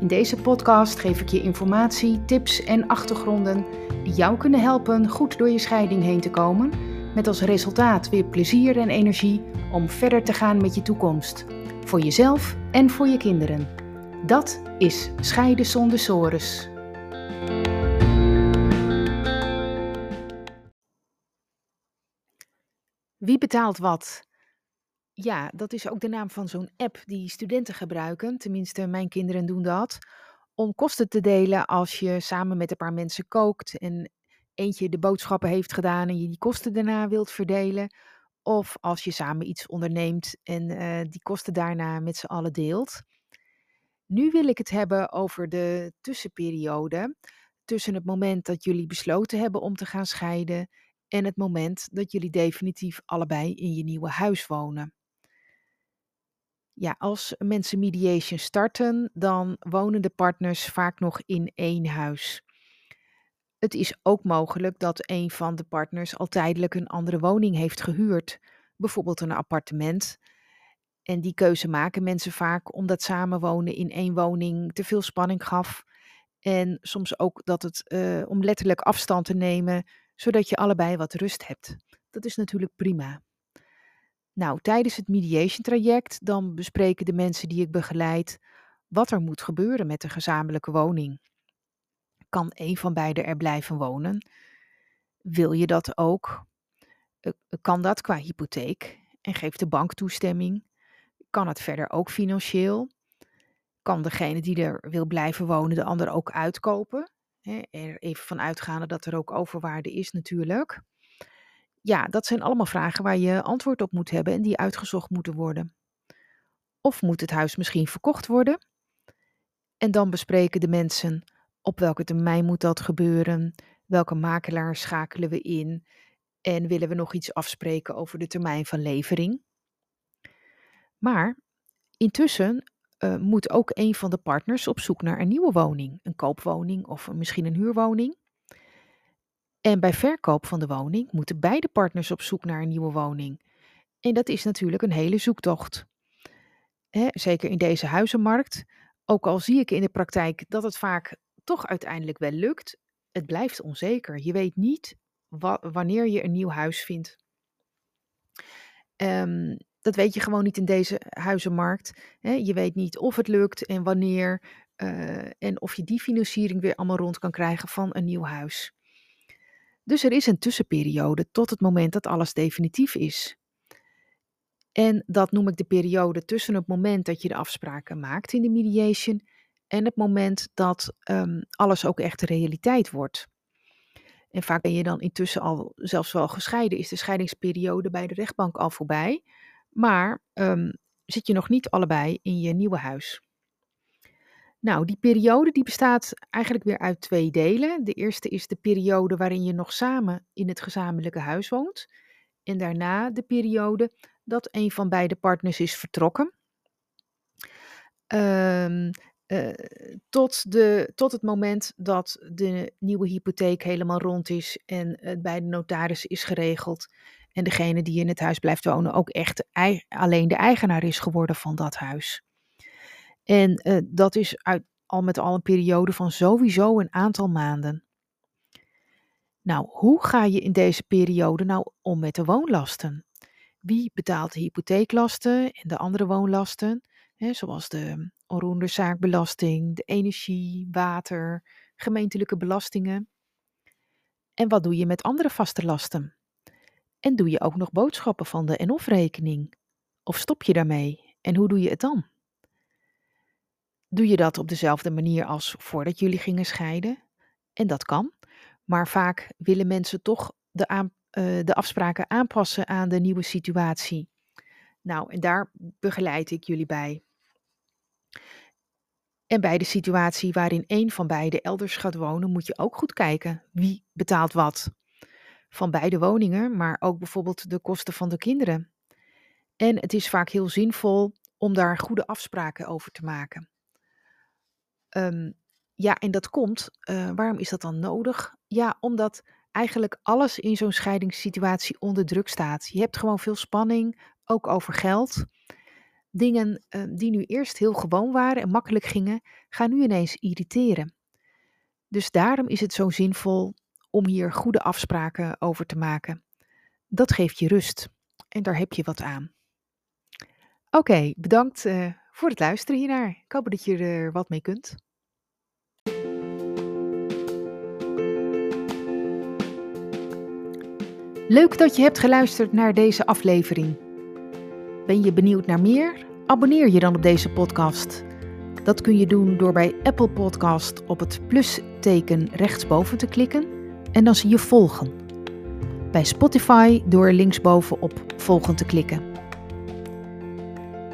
In deze podcast geef ik je informatie, tips en achtergronden die jou kunnen helpen goed door je scheiding heen te komen, met als resultaat weer plezier en energie om verder te gaan met je toekomst, voor jezelf en voor je kinderen. Dat is Scheiden zonder sores. Wie betaalt wat? Ja, dat is ook de naam van zo'n app die studenten gebruiken. Tenminste, mijn kinderen doen dat. Om kosten te delen als je samen met een paar mensen kookt en eentje de boodschappen heeft gedaan en je die kosten daarna wilt verdelen. Of als je samen iets onderneemt en uh, die kosten daarna met z'n allen deelt. Nu wil ik het hebben over de tussenperiode tussen het moment dat jullie besloten hebben om te gaan scheiden en het moment dat jullie definitief allebei in je nieuwe huis wonen. Ja, als mensen mediation starten, dan wonen de partners vaak nog in één huis. Het is ook mogelijk dat een van de partners al tijdelijk een andere woning heeft gehuurd, bijvoorbeeld een appartement. En die keuze maken mensen vaak omdat samenwonen in één woning te veel spanning gaf. En soms ook dat het uh, om letterlijk afstand te nemen, zodat je allebei wat rust hebt. Dat is natuurlijk prima. Nou, tijdens het mediation traject dan bespreken de mensen die ik begeleid wat er moet gebeuren met de gezamenlijke woning. Kan een van beiden er blijven wonen? Wil je dat ook? Eh, kan dat qua hypotheek? En geeft de bank toestemming? Kan het verder ook financieel? Kan degene die er wil blijven wonen de ander ook uitkopen? er even van uitgaande dat er ook overwaarde is natuurlijk. Ja, dat zijn allemaal vragen waar je antwoord op moet hebben en die uitgezocht moeten worden. Of moet het huis misschien verkocht worden? En dan bespreken de mensen op welke termijn moet dat gebeuren, welke makelaar schakelen we in en willen we nog iets afspreken over de termijn van levering. Maar intussen uh, moet ook een van de partners op zoek naar een nieuwe woning, een koopwoning of misschien een huurwoning. En bij verkoop van de woning moeten beide partners op zoek naar een nieuwe woning. En dat is natuurlijk een hele zoektocht. Zeker in deze huizenmarkt. Ook al zie ik in de praktijk dat het vaak toch uiteindelijk wel lukt, het blijft onzeker. Je weet niet wanneer je een nieuw huis vindt. Um, dat weet je gewoon niet in deze huizenmarkt. Je weet niet of het lukt en wanneer. Uh, en of je die financiering weer allemaal rond kan krijgen van een nieuw huis. Dus er is een tussenperiode tot het moment dat alles definitief is. En dat noem ik de periode tussen het moment dat je de afspraken maakt in de mediation en het moment dat um, alles ook echt realiteit wordt. En vaak ben je dan intussen al zelfs wel gescheiden, is de scheidingsperiode bij de rechtbank al voorbij, maar um, zit je nog niet allebei in je nieuwe huis. Nou, die periode die bestaat eigenlijk weer uit twee delen. De eerste is de periode waarin je nog samen in het gezamenlijke huis woont. En daarna de periode dat een van beide partners is vertrokken. Um, tot, de, tot het moment dat de nieuwe hypotheek helemaal rond is en het bij de notaris is geregeld. En degene die in het huis blijft wonen ook echt alleen de eigenaar is geworden van dat huis. En uh, dat is uit, al met al een periode van sowieso een aantal maanden. Nou, hoe ga je in deze periode nou om met de woonlasten? Wie betaalt de hypotheeklasten en de andere woonlasten, hè, zoals de onroerende zaakbelasting, de energie, water, gemeentelijke belastingen? En wat doe je met andere vaste lasten? En doe je ook nog boodschappen van de en-of rekening? Of stop je daarmee? En hoe doe je het dan? Doe je dat op dezelfde manier als voordat jullie gingen scheiden? En dat kan, maar vaak willen mensen toch de, uh, de afspraken aanpassen aan de nieuwe situatie. Nou, en daar begeleid ik jullie bij. En bij de situatie waarin een van beiden elders gaat wonen, moet je ook goed kijken wie betaalt wat. Van beide woningen, maar ook bijvoorbeeld de kosten van de kinderen. En het is vaak heel zinvol om daar goede afspraken over te maken. Ehm, ja, en dat komt. eh, waarom is dat dan nodig? Ja, omdat eigenlijk alles in zo'n scheidingssituatie onder druk staat. Je hebt gewoon veel spanning, ook over geld. Dingen eh, die nu eerst heel gewoon waren en makkelijk gingen, gaan nu ineens irriteren. Dus daarom is het zo zinvol om hier goede afspraken over te maken. Dat geeft je rust en daar heb je wat aan. Oké, bedankt eh, voor het luisteren hiernaar. Ik hoop dat je er wat mee kunt. Leuk dat je hebt geluisterd naar deze aflevering. Ben je benieuwd naar meer? Abonneer je dan op deze podcast. Dat kun je doen door bij Apple Podcast op het plusteken rechtsboven te klikken en dan zie je volgen. Bij Spotify door linksboven op volgen te klikken.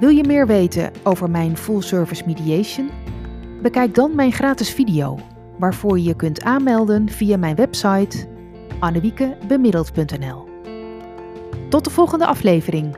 Wil je meer weten over mijn full service mediation? Bekijk dan mijn gratis video, waarvoor je je kunt aanmelden via mijn website annewiekebemiddeld.nl. Tot de volgende aflevering.